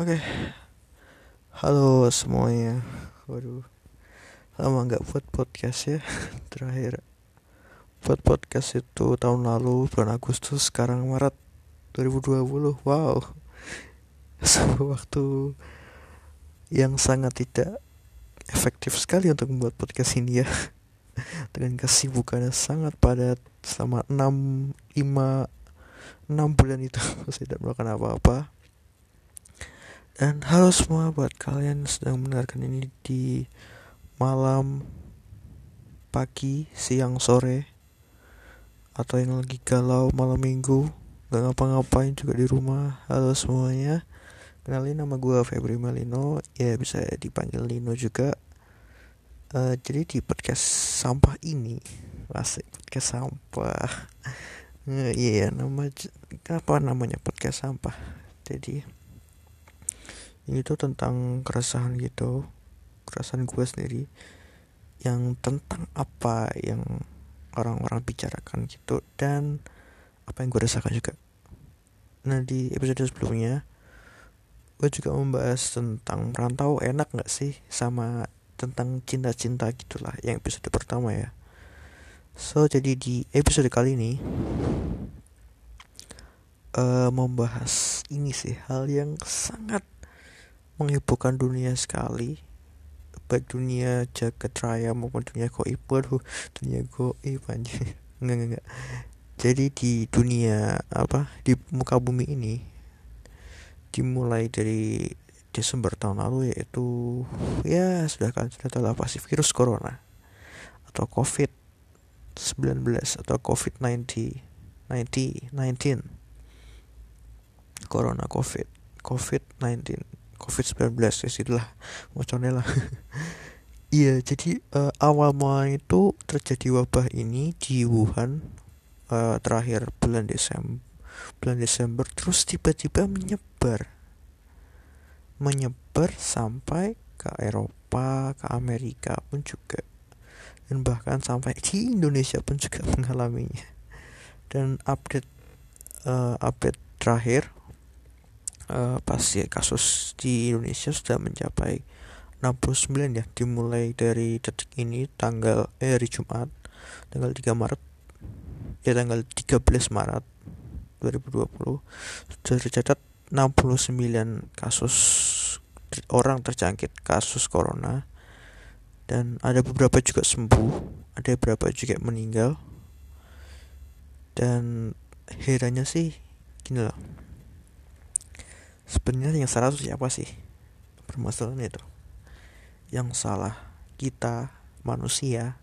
Oke, halo semuanya. Waduh, lama nggak buat podcast ya. Terakhir buat podcast itu tahun lalu bulan Agustus, sekarang Maret 2020. Wow, sebuah waktu yang sangat tidak efektif sekali untuk membuat podcast ini ya. Dengan kesibukannya sangat padat selama 6 5 6 bulan itu saya tidak melakukan apa-apa dan halo semua buat kalian sedang mendengarkan ini di malam, pagi, siang, sore Atau yang lagi galau malam minggu Gak ngapa-ngapain juga di rumah Halo semuanya. Kenalin nama gue Febri Malino Ya bisa dipanggil Lino juga. Uh, Jadi di podcast sampah ini Asik podcast sampah. Uh, Iya nama Kenapa namanya podcast sampah? Jadi ini tuh tentang keresahan gitu keresahan gue sendiri yang tentang apa yang orang-orang bicarakan gitu dan apa yang gue rasakan juga. Nah di episode sebelumnya gue juga membahas tentang merantau enak gak sih sama tentang cinta-cinta gitulah yang episode pertama ya. So jadi di episode kali ini uh, membahas ini sih hal yang sangat menghebohkan dunia sekali. Baik dunia jagat raya maupun dunia goib. Waduh dunia goib anjir enggak enggak enggak jadi di dunia apa di muka bumi ini dimulai dari Desember tahun lalu yaitu ya sudah kan sudah tahu apa sih virus corona atau covid 19 atau covid 90 90 19 corona covid covid 19 COVID-19 ya itulah lah. Iya jadi uh, awal mula itu terjadi wabah ini di Wuhan uh, terakhir bulan Desember bulan Desember terus tiba-tiba menyebar. Menyebar sampai ke Eropa ke Amerika pun juga. Dan bahkan sampai di Indonesia pun juga mengalaminya. Dan update uh, update terakhir uh, pasti kasus di Indonesia sudah mencapai 69 ya dimulai dari detik ini tanggal eh hari Jumat tanggal 3 Maret. Ya tanggal 13 Maret 2020 sudah tercatat 69 kasus orang terjangkit kasus corona. Dan ada beberapa juga sembuh ada beberapa juga meninggal. Dan herannya sih gini loh sebenarnya yang salah siapa sih? Permasalahan itu. Yang salah kita manusia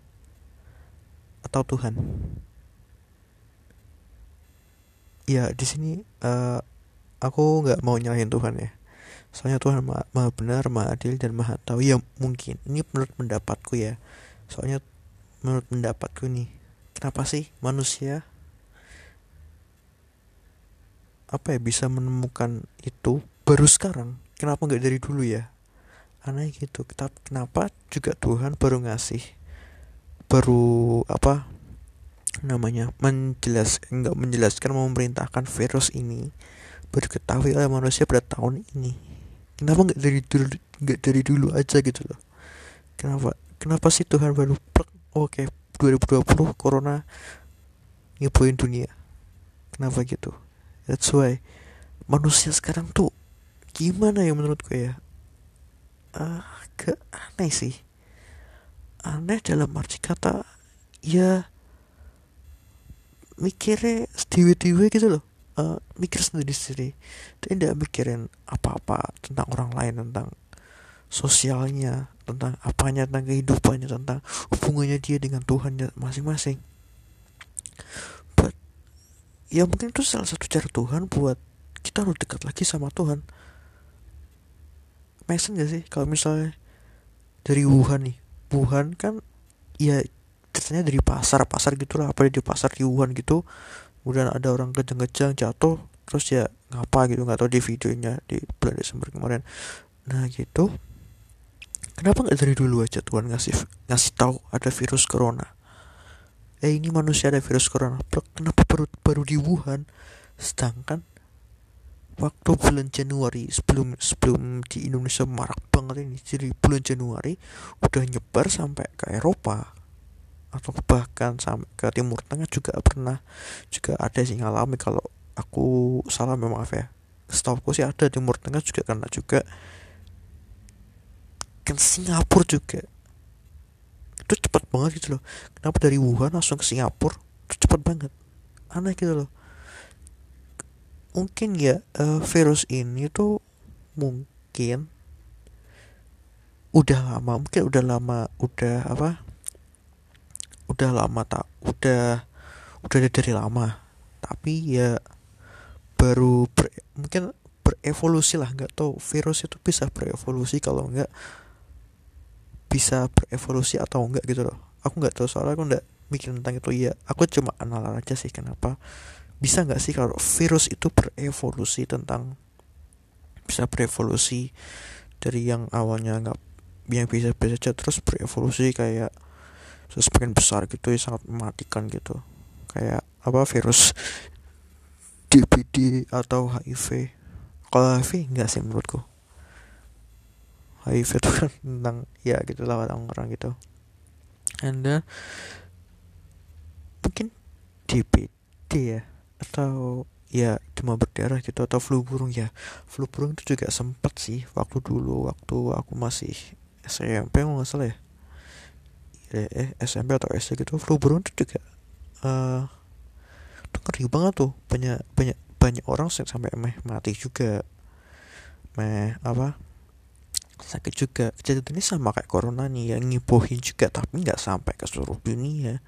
atau Tuhan? Ya di sini uh, aku nggak mau nyalahin Tuhan ya. Soalnya Tuhan maha, maha benar maha adil dan maha tahu. Ya mungkin. Ini menurut pendapatku ya. Soalnya menurut pendapatku nih kenapa sih manusia apa ya bisa menemukan itu baru sekarang. Kenapa nggak dari dulu ya? Aneh gitu. Kenapa juga Tuhan baru ngasih baru apa namanya menjelas nggak menjelaskan memerintahkan virus ini baru ketahui oleh manusia pada tahun ini. Kenapa nggak dari dulu nggak dari dulu aja gitu loh? Kenapa kenapa sih Tuhan baru plek oke okay, 2020 corona ngepoin dunia? Kenapa gitu that's why manusia sekarang tuh gimana ya menurut gue ya? Agak aneh sih. Aneh dalam arti kata ya mikirnya sendiri-sendiri gitu loh. Uh, mikir sendiri-sendiri. Tidak mikirin apa-apa tentang orang lain tentang sosialnya tentang apanya tentang kehidupannya tentang hubungannya dia dengan Tuhan masing-masing ya mungkin itu salah satu cara Tuhan buat kita harus dekat lagi sama Tuhan. Make gak sih? Kalau misalnya dari Wuhan nih. Wuhan kan ya ceritanya dari pasar pasar gitulah. Apa di pasar di Wuhan gitu. Kemudian ada orang kejang-kejang jatuh terus ya ngapa gitu. Nggak tahu di videonya di bulan Desember kemarin. Nah gitu. Kenapa nggak dari dulu aja Tuhan ngasih ngasih tahu ada virus corona eh ini manusia ada virus corona. Kenapa baru baru di Wuhan? Sedangkan waktu bulan Januari sebelum sebelum di Indonesia marak banget ini jadi bulan Januari udah nyebar sampai ke Eropa. Atau bahkan sampai ke Timur Tengah juga pernah juga ada sih ngalami. Kalau aku salah memang maaf ya. Setahu sih ada Timur Tengah juga karena juga. Kan Singapura juga itu cepat banget gitu loh. Kenapa dari Wuhan langsung ke Singapura? Itu cepat banget. Aneh gitu loh. Mungkin ya uh, virus ini tuh mungkin udah lama mungkin udah lama udah apa? Udah lama tak udah udah dari lama. Tapi ya baru ber, mungkin berevolusi lah. Nggak tahu virus itu bisa berevolusi kalau nggak bisa berevolusi atau enggak gitu loh. Aku nggak tahu soalnya aku nggak mikir tentang itu. Ya aku cuma analar aja sih kenapa. Bisa nggak sih kalau virus itu berevolusi tentang bisa berevolusi dari yang awalnya nggak yang bisa biasa terus berevolusi kayak semakin besar gitu ya sangat mematikan gitu. Kayak apa virus DBD atau HIV kalau HIV enggak sih menurutku HIV itu kan tentang ya gitu lah orang-orang gitu. And then mungkin DBD ya atau ya cuma berdarah gitu atau flu burung ya. Flu burung itu juga sempat sih waktu dulu waktu aku masih SMP nggak salah ya. Eh SMP atau SD gitu flu burung itu juga uh, itu ngeri banget tuh. Banyak banyak banyak orang sampai meh mati juga. Meh apa sakit juga. Kejadian ini sama kayak corona nih yang ngibohin juga tapi nggak sampai ke seluruh dunia.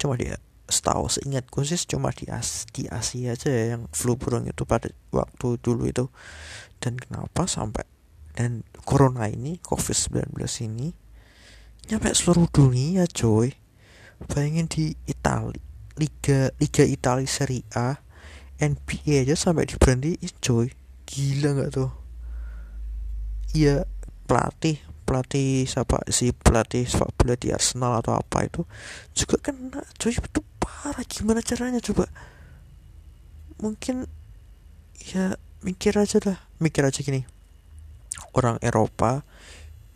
Cuma dia setahu seingatku sih cuma di As di Asia aja ya yang flu burung itu pada waktu dulu itu. Dan kenapa sampai dan corona ini covid 19 ini nyampe seluruh dunia coy. Bayangin di Itali Liga Liga Italia Serie A NBA aja sampai diberhentiin coy. Gila nggak tuh iya pelatih pelatih siapa? Si pelatih sepak bola di Arsenal atau apa itu juga kena coy. Itu parah. Gimana caranya coba? Mungkin ya mikir aja dah mikir aja gini. Orang Eropa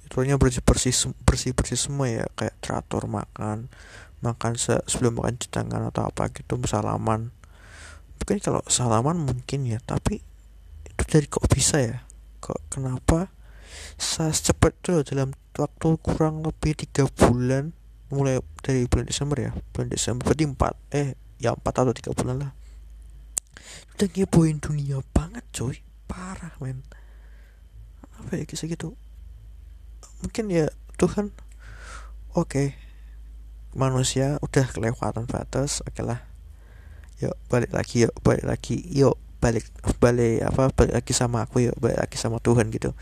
itunya bersih bersih bersih bersih semua ya. Kayak teratur makan makan se sebelum makan cuci tangan atau apa gitu salaman mungkin kalau salaman mungkin ya tapi itu dari kok bisa ya? Kok kenapa secepat itu dalam waktu kurang lebih tiga bulan mulai dari bulan Desember ya bulan Desember berarti empat eh ya empat atau tiga bulan lah. Udah ngeboin dunia banget coy. Parah men. Apa ya kisah gitu mungkin ya Tuhan oke. Okay, manusia udah kelewatan batas oke okay lah. Yuk balik lagi yuk balik lagi yuk balik balik apa balik lagi sama aku yuk balik lagi sama Tuhan gitu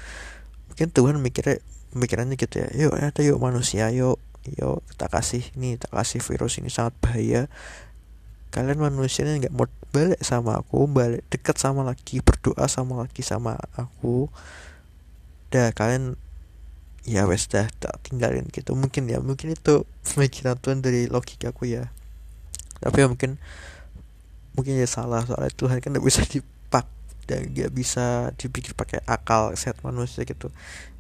mungkin Tuhan mikirnya pemikirannya gitu ya yuk ada yuk manusia yuk yuk kita kasih nih kita kasih virus ini sangat bahaya. Kalian manusia ini nggak mau balik sama aku balik dekat sama lagi berdoa sama lagi sama aku. Dah kalian ya wes dah tak tinggalin gitu. Mungkin ya mungkin itu pemikiran Tuhan dari logika aku ya. Tapi ya mungkin mungkin ya salah soalnya Tuhan kan nggak bisa dipak dan nggak bisa dipikir pakai akal sehat manusia gitu.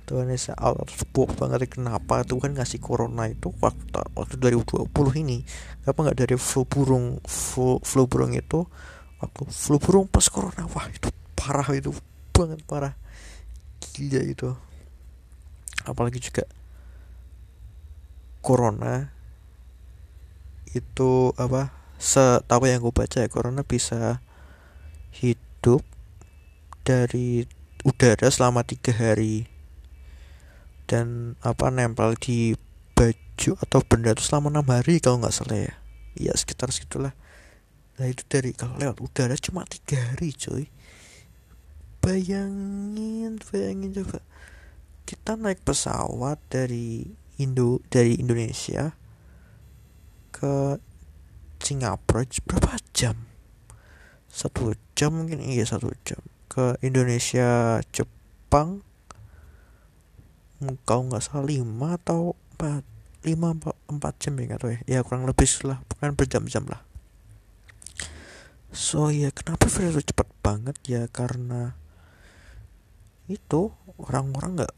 Tuhan ya Allah tersebut banget. Kenapa Tuhan ngasih corona itu waktu waktu 2020 ini? Kenapa nggak dari flu burung flu, flu burung itu waktu flu burung pas corona wah itu parah itu banget parah. Gila itu. Apalagi juga corona itu apa setahu yang gue baca ya corona bisa hidup dari udara selama tiga hari. Dan apa nempel di baju atau benda itu selama enam hari kalau nggak salah ya. Ya sekitar segitulah. Nah itu dari kalau lewat udara cuma tiga hari coy bayangin bayangin coba. Kita naik pesawat dari Indo dari Indonesia ke Singapura berapa jam? Satu jam mungkin iya satu jam ke Indonesia Jepang kalau nggak salah lima atau empat lima empat jam ya atau ya. Ya kurang lebih lah bukan berjam-jam lah. So ya kenapa virus itu cepat banget? Ya karena itu orang-orang nggak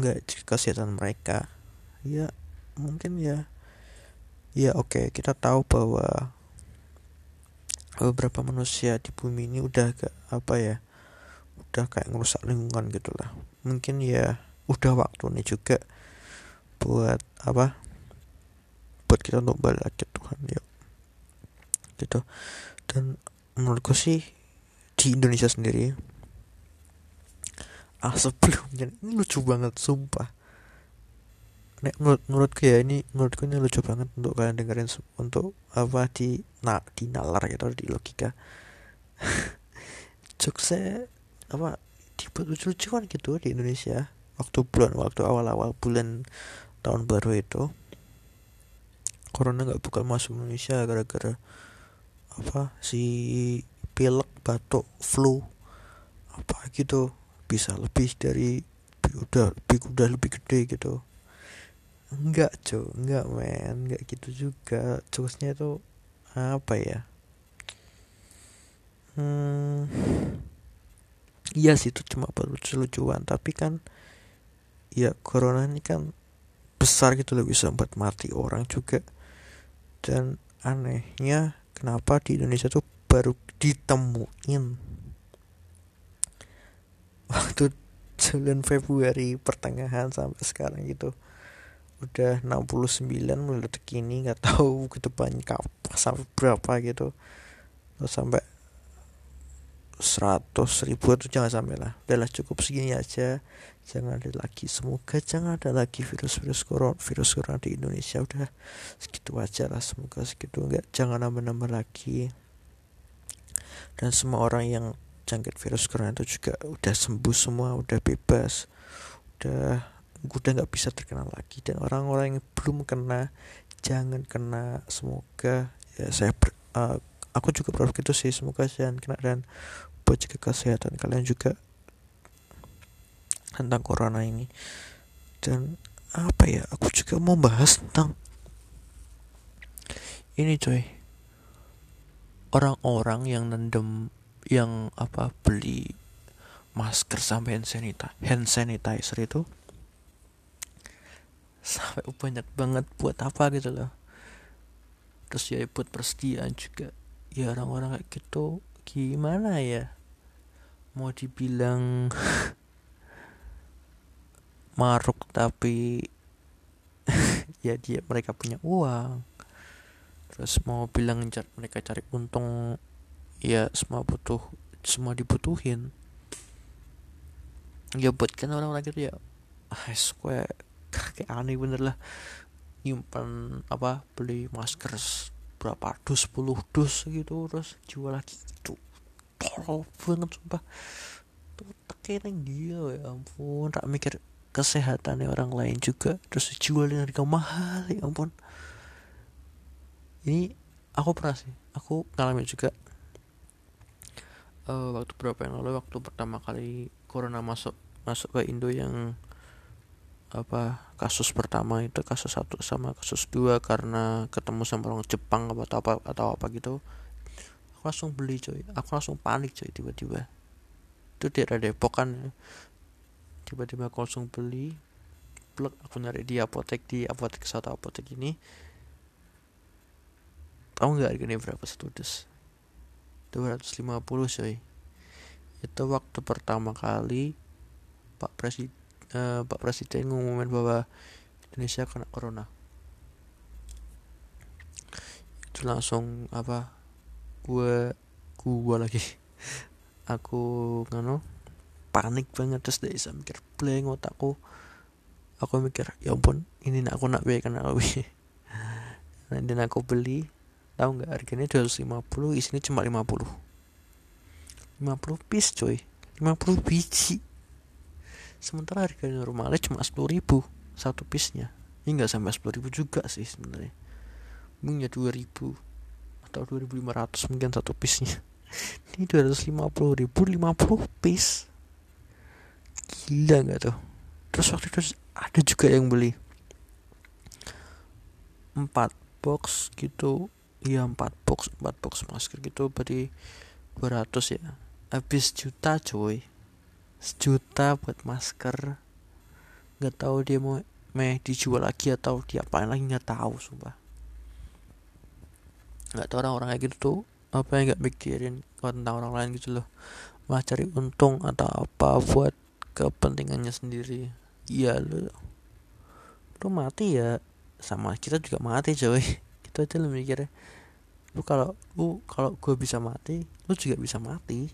nggak kesehatan mereka. Ya mungkin ya ya oke okay, kita tahu bahwa beberapa manusia di bumi ini udah gak apa ya udah kayak ngerusak lingkungan gitu lah. Mungkin ya udah waktunya juga buat apa buat kita untuk balik lagi Tuhan ya. Gitu. Dan menurutku sih di Indonesia sendiri ah sebelumnya ini lucu banget sumpah. Nek, menurut menurutku ya ini menurutku ini lucu banget untuk kalian dengerin untuk apa di nak di nalar gitu di logika. Jokesnya apa dibuat lucu-lucuan gitu di Indonesia. Waktu bulan waktu awal-awal bulan tahun baru itu corona nggak bukan masuk Indonesia gara-gara apa si pilek batuk flu apa gitu. Bisa lebih dari udah lebih udah lebih gede gitu. Enggak cuy enggak men enggak gitu juga. Jokesnya itu apa ya? Hmm, iya sih itu cuma lucu-lucuan. Tapi kan ya corona ini kan besar gitu loh bisa buat mati orang juga. Dan anehnya kenapa di Indonesia tuh baru ditemuin? Waktu bulan Februari pertengahan sampai sekarang gitu. Udah 69 mulai detik ini nggak tahu ke depannya kapan sampai berapa gitu. Sampai 100 ribu itu jangan sampai lah. Udahlah cukup segini aja. Jangan ada lagi. Semoga jangan ada lagi virus-virus corona virus corona di Indonesia. Udah segitu aja lah. Semoga segitu. Enggak jangan nambah-nambah lagi. Dan semua orang yang jangkit virus corona itu juga udah sembuh semua udah bebas. Udah udah nggak bisa terkenal lagi. Dan orang-orang yang belum kena jangan kena. Semoga ya saya ber, uh, aku juga berharap gitu sih. Semoga jangan kena dan buat jaga kesehatan kalian juga tentang corona ini. Dan apa ya aku juga mau bahas tentang ini coy. Orang-orang yang nendem yang apa beli masker sampai hand sanitizer, hand sanitizer itu sampai banyak banget buat apa gitu loh. Terus ya buat persediaan juga. Ya orang-orang kayak gitu gimana ya? Mau dibilang maruk tapi ya dia mereka punya uang. Terus mau bilang mereka cari untung ya semua butuh semua dibutuhin. Ya buat kan orang-orang gitu ya I swear kayak aneh bener lah. Nyimpan apa beli masker berapa? Dus 10 dus gitu terus jual lagi. Itu tolol banget sumpah. Tuh tekening dia ya ampun. Tak mikir kesehatan orang lain juga terus jual dengan harga mahal ya ampun. Ini aku pernah sih aku ngalamin juga. Uh, waktu berapa yang lalu? Waktu pertama kali corona masuk masuk ke Indo yang apa kasus pertama itu kasus satu sama kasus dua karena ketemu sama orang Jepang atau apa atau apa gitu. Aku langsung beli coy. Aku langsung panik coy tiba-tiba. Itu daerah Depok kan tiba-tiba aku langsung beli. Plug aku nyari di apotek di apotek satu apotek ini. Tahu nggak harganya berapa satu dus? 250 coy. Itu waktu pertama kali Pak Presiden uh, Pak Presiden ngumumin bahwa Indonesia kena corona. Itu langsung apa gue gue lagi. Aku ngano panik banget terus dari bisa mikir blank otakku. Aku mikir ya ampun ini nak aku nak biaya kena aku. Dan aku beli tahu nggak harganya 250 isinya cuma 50 50 piece coy. 50 biji sementara harga normalnya cuma sepuluh ribu satu piece-nya. Ini nggak sampai sepuluh ribu juga sih sebenarnya. Mungkin ya dua ribu atau dua ribu lima ratus mungkin satu piece-nya. Ini dua ratus lima puluh ribu lima puluh piece. Gila nggak tuh? Terus waktu itu ada juga yang beli. Empat box gitu. Iya 4 box 4 box masker gitu. Berarti 200 ya. Habis juta cuy sejuta buat masker. Nggak tahu dia mau meh dijual lagi atau diapain lagi nggak tahu sumpah. Nggak tahu orang-orang kayak gitu tuh apa yang nggak mikirin tentang orang lain gitu loh. Malah cari untung atau apa buat kepentingannya sendiri. Iya lo lo mati ya sama kita juga mati coy. Itu aja lo mikirnya lu kalau lu kalau gue bisa mati lu juga bisa mati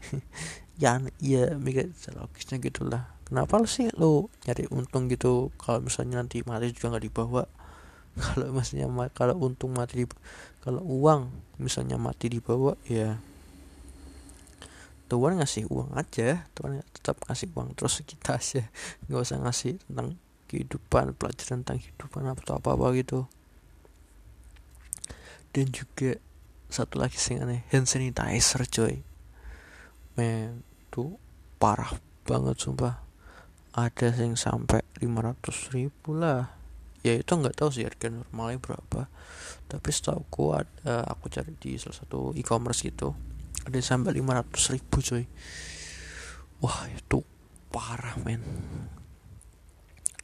ya ya mikir logisnya gitulah kenapa sih lu nyari untung gitu? Kalau misalnya nanti mati juga nggak dibawa. Kalau maksudnya kalau untung mati kalau uang misalnya mati dibawa ya Tuhan ngasih uang aja. Tuhan tetap ngasih uang terus kita aja. Nggak usah ngasih tentang kehidupan pelajaran tentang kehidupan atau apa apa gitu. Dan juga satu lagi sih aneh hand sanitizer coy. Men tuh parah banget sumpah. Ada yang sampai 500 ribu lah. Ya itu nggak tahu sih harga normalnya berapa. Tapi setahu aku ada aku cari di salah satu e-commerce gitu ada yang sampai 500 ribu coy wah itu parah men.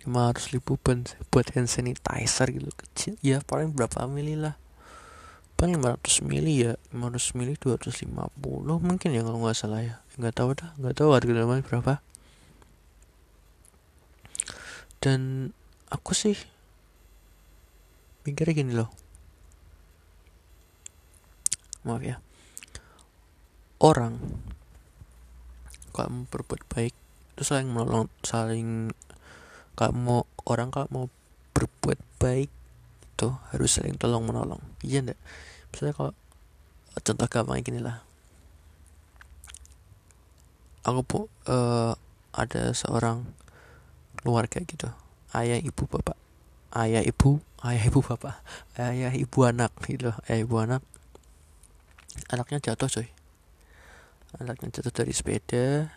500 ribu buat hand sanitizer gitu kecil. Ya paling berapa mili lah. Paling 500 mili ya 500 mili 250 mungkin ya kalau nggak salah ya nggak tahu dah nggak tahu harga normalnya berapa. Dan aku sih mikirnya gini loh. Maaf ya. Orang kalau mau berbuat baik itu saling menolong saling kalau mau orang kalau mau berbuat baik itu harus saling tolong menolong. Iya enggak misalnya kalau contoh gampang gini lah aku uh, ada seorang keluarga gitu. Ayah ibu bapak. Ayah ibu ayah ibu bapak. Ayah ibu anak gitu. Ayah ibu anak. Anaknya jatuh coy. Anaknya jatuh dari sepeda.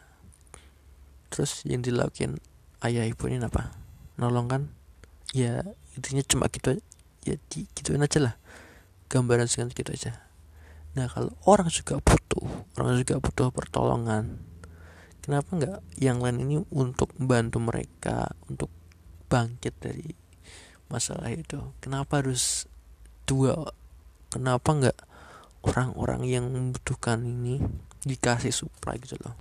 Terus yang dilakukan ayah ibu ini apa? Nolong kan? Ya intinya cuma gitu ya di, gituin aja lah. Gambaran sekian gitu aja. Nah kalau orang juga butuh orang juga butuh pertolongan kenapa nggak yang lain ini untuk membantu mereka untuk bangkit dari masalah itu? Kenapa harus dua? Kenapa nggak orang-orang yang membutuhkan ini dikasih supply gitu loh?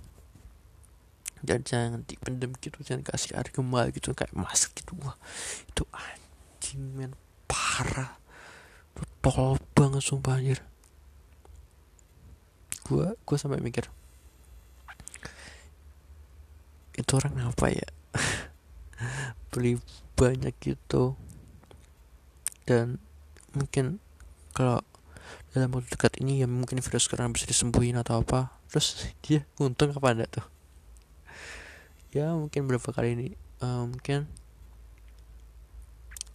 Dan jangan dipendam gitu jangan kasih air gitu kayak emas gitu. Wah itu anjing men. Parah. Itu tol banget sumpah anjir. Gua gua sampai mikir itu orang apa ya? Beli banyak gitu. Dan mungkin kalau dalam waktu dekat ini ya mungkin virus sekarang bisa disembuhin atau apa. Terus dia untung apa enggak tuh? Ya mungkin berapa kali ini uh, mungkin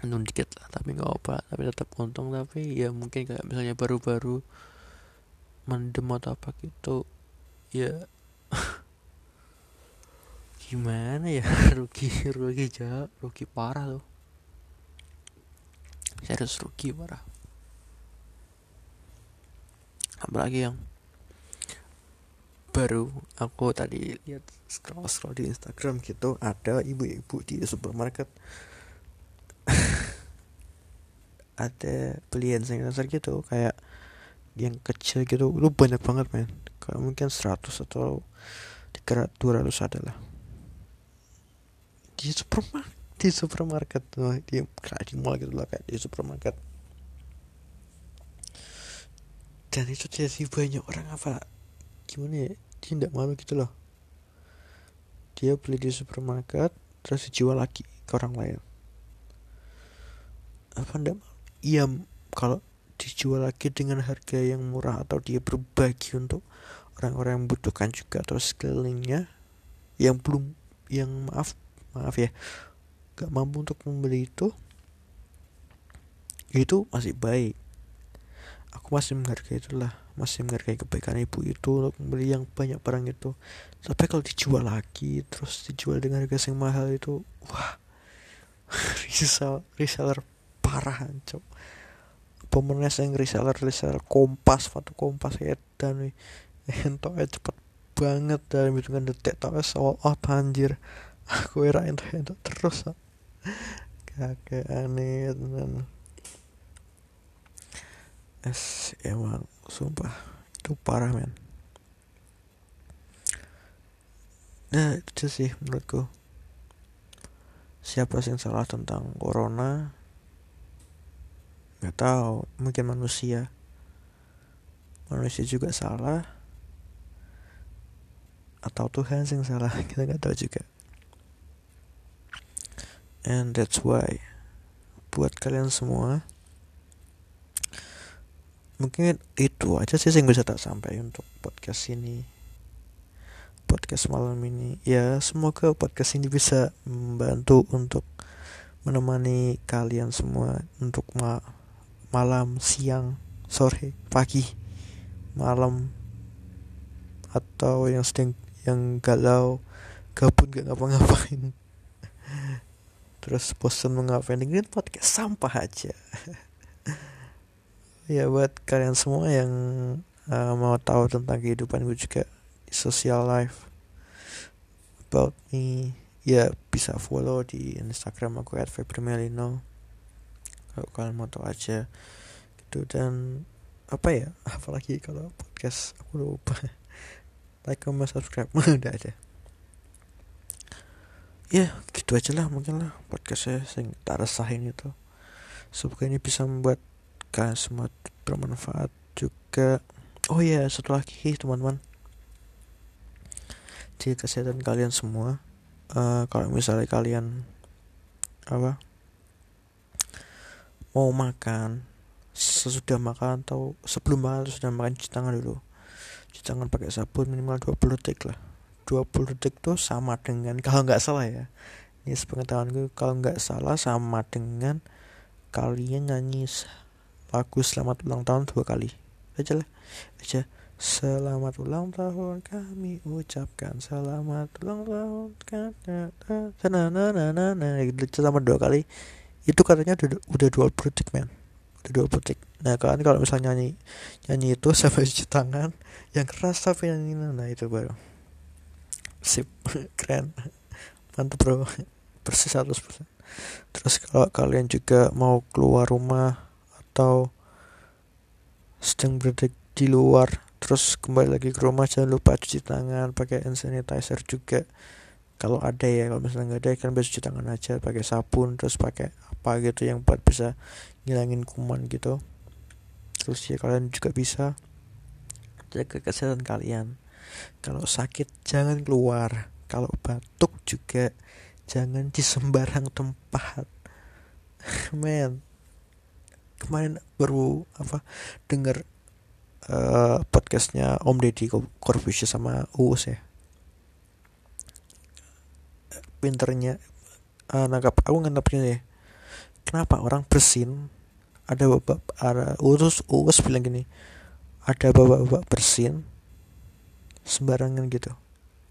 untung dikit lah tapi nggak apa tapi tetap untung. Tapi ya mungkin kayak misalnya baru-baru mendem atau apa gitu ya gimana ya? Rugi rugi jauh rugi parah loh serius rugi parah. Apalagi yang baru aku tadi lihat scroll scroll di Instagram gitu ada ibu-ibu di supermarket. Ada belian sanitizer gitu kayak yang kecil gitu. Lu banyak banget men. Kayak mungkin 100 atau 300 200 ada lah di supermarket di supermarket. Tuh di kayak di mall gitu lah kayak di supermarket. Dan itu jadi banyak orang apa gimana ya dia tidak malu gitu loh. Dia beli di supermarket terus dijual lagi ke orang lain. Apa ndak iya kalau dijual lagi dengan harga yang murah atau dia berbagi untuk orang-orang yang membutuhkan juga atau sekelilingnya yang belum yang maaf maaf ya. Gak mampu untuk membeli itu. Itu masih baik. Aku masih menghargai itulah. Masih menghargai kebaikan ibu itu untuk membeli yang banyak barang itu. Tapi kalau dijual lagi terus dijual dengan harga yang mahal itu wah. Risal reseller parah cok. Pemenang yang reseller reseller kompas foto kompas dan entok cepet banget dalam hitungan detik tau soal oh anjir aku era entok terus kakek aneh tenan es emang sumpah itu parah men. Nah itu sih menurutku. Siapa yang salah tentang corona? Nggak tahu mungkin manusia. Manusia juga salah. Atau Tuhan yang salah kita nggak tahu juga and that's why buat kalian semua mungkin itu aja sih yang bisa tak sampai untuk podcast ini podcast malam ini ya semoga podcast ini bisa membantu untuk menemani kalian semua untuk ma malam, siang, sore, pagi, malam atau yang sedang yang galau, gabut gak ngapa-ngapain. Terus bosan mengapain dengerin podcast? Sampah aja. ya buat kalian semua yang uh, mau tahu tentang kehidupan gue juga social life about me ya bisa follow di Instagram aku at Febrimelino kalau kalian mau tahu aja gitu. Dan apa ya apalagi kalau podcast aku lupa. Like comment subscribe. Udah ada ya gitu aja lah mungkin lah podcast saya sing tak resahin itu. Semoga ini bisa membuat kalian semua bermanfaat juga. Oh ya satu lagi teman-teman. Di kesehatan kalian semua. Uh, kalau misalnya kalian apa mau makan sesudah makan atau sebelum makan sudah makan cuci tangan dulu. Cuci tangan pakai sabun minimal 20 detik lah 20 detik tuh sama dengan kalau nggak salah ya. Ini sepengetahuan gue kalau nggak salah sama dengan kalian nyanyi lagu selamat ulang tahun dua kali. Aja lah aja. Selamat ulang tahun kami ucapkan selamat ulang tahun nah nah nah nah nah gitu sama dua kali. Itu katanya udah, udah 20 detik men. Udah 20 detik. Nah kan kalau misalnya nyanyi nyanyi itu sampai cuci tangan yang keras tapi nyanyi nah itu baru sip. Keren. Mantap bro. Persis 100% terus kalau kalian juga mau keluar rumah atau sedang berada di luar terus kembali lagi ke rumah jangan lupa cuci tangan pakai hand sanitizer juga. Kalau ada ya kalau misalnya nggak ada kan bisa cuci tangan aja pakai sabun terus pakai apa gitu yang buat bisa ngilangin kuman gitu. Terus ya kalian juga bisa jaga kesehatan kalian kalau sakit jangan keluar. Kalau batuk juga jangan di sembarang tempat. Men kemarin baru apa denger uh, podcastnya Om Deddy Corbusier sama Uus ya. Pinternya uh, nangkap aku nangkapnya ya. Kenapa orang bersin? Ada bapak ada urus urus bilang gini ada bapak-bapak bersin sembarangan gitu.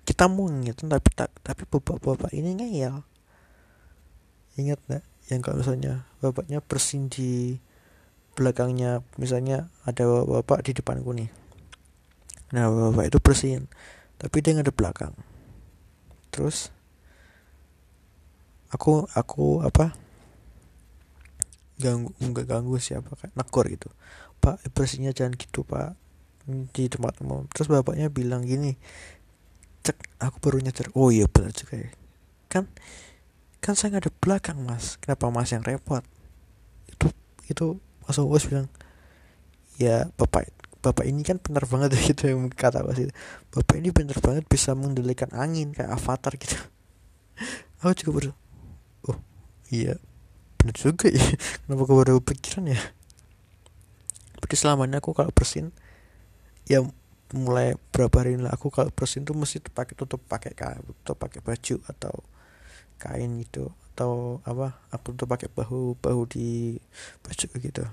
Kita mau ngingetin tapi tak tapi bapak-bapak ini ngeyel. Ingat nggak yang kalau misalnya bapaknya bersin di belakangnya misalnya ada bapak-bapak di depanku nih. Nah bapak itu bersin tapi dia nggak ada belakang. Terus aku aku apa ganggu nggak ganggu siapa kan negor gitu. Pak bersihnya jangan gitu pak di tempat umum. Terus bapaknya bilang gini cek aku baru nyadar. Oh iya benar juga ya. Kan kan saya nggak ada belakang mas. Kenapa mas yang repot? Itu itu mas Uwas bilang ya bapak bapak ini kan benar banget gitu yang kata mas itu. Bapak ini benar banget bisa mengendalikan angin kayak avatar gitu. Aku juga baru oh iya bener juga ya. Kenapa gue baru pikiran ya? Berarti selama aku kalau bersin ya mulai berapa hari ini aku kalau bersin tuh mesti pakai tutup pakai kain tutup pakai baju atau kain gitu atau apa aku tuh pakai bahu bahu di baju gitu.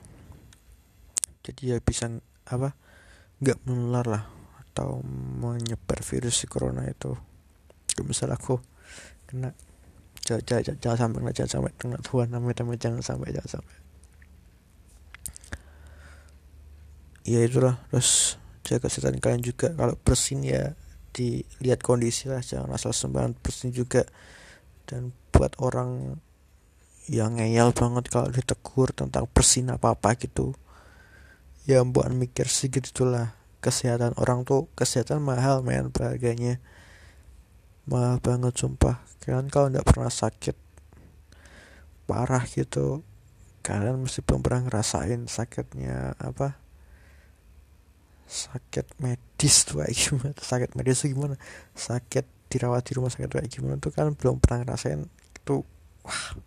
Jadi ya bisa apa nggak menular lah atau menyebar virus si corona itu. Kalau misal aku kena jangan, jangan, jangan sampai jangan sampai kena Tuhan namanya tapi jangan sampai jangan sampai. Ya itulah terus jaga kesehatan kalian juga. Kalau bersin ya dilihat kondisi lah jangan asal sembarangan bersin juga. Dan buat orang yang ngeyel banget kalau ditegur tentang bersin apa apa gitu ya buat mikir sedikit itulah. Kesehatan orang tuh kesehatan mahal men harganya mahal banget sumpah. Kalian kalau nggak pernah sakit parah gitu kalian mesti belum pernah ngerasain sakitnya apa sakit medis tuh kayak gimana? Sakit medis tuh gimana? Sakit dirawat di rumah sakit tuh kayak gimana? Tuh kan belum pernah ngerasain itu. Wah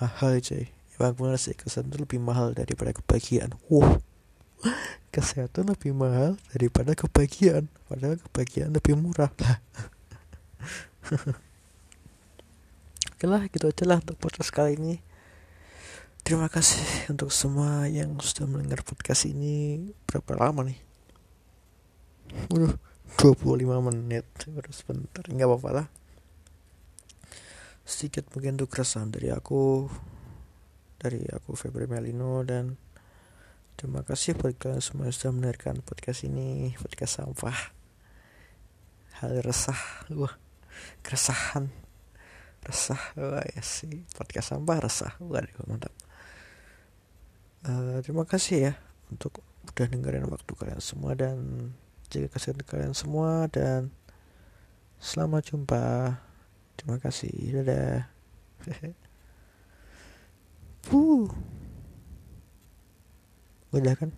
mahal cuy. Bang bener sih kesehatan itu lebih mahal daripada kebahagiaan. Wow kesehatan lebih mahal daripada kebahagiaan. Padahal kebahagiaan lebih murah lah. Oke lah gitu aja lah untuk podcast kali ini terima kasih untuk semua yang sudah mendengar podcast ini. Berapa lama nih? Waduh 25 menit. Baru sebentar. Nggak apa-apa lah. Sedikit mungkin tuh keresahan dari aku dari aku Febri Melino dan Terima kasih buat kalian semua yang sudah mendengarkan podcast ini, podcast sampah. Hal resah, wah, keresahan, resah, wah ya sih, podcast sampah resah, wah mantap. Uh, terima kasih ya untuk udah dengerin waktu kalian semua dan jaga kesehatan kalian semua dan selamat jumpa. Terima kasih, dadah. Puh. udah kan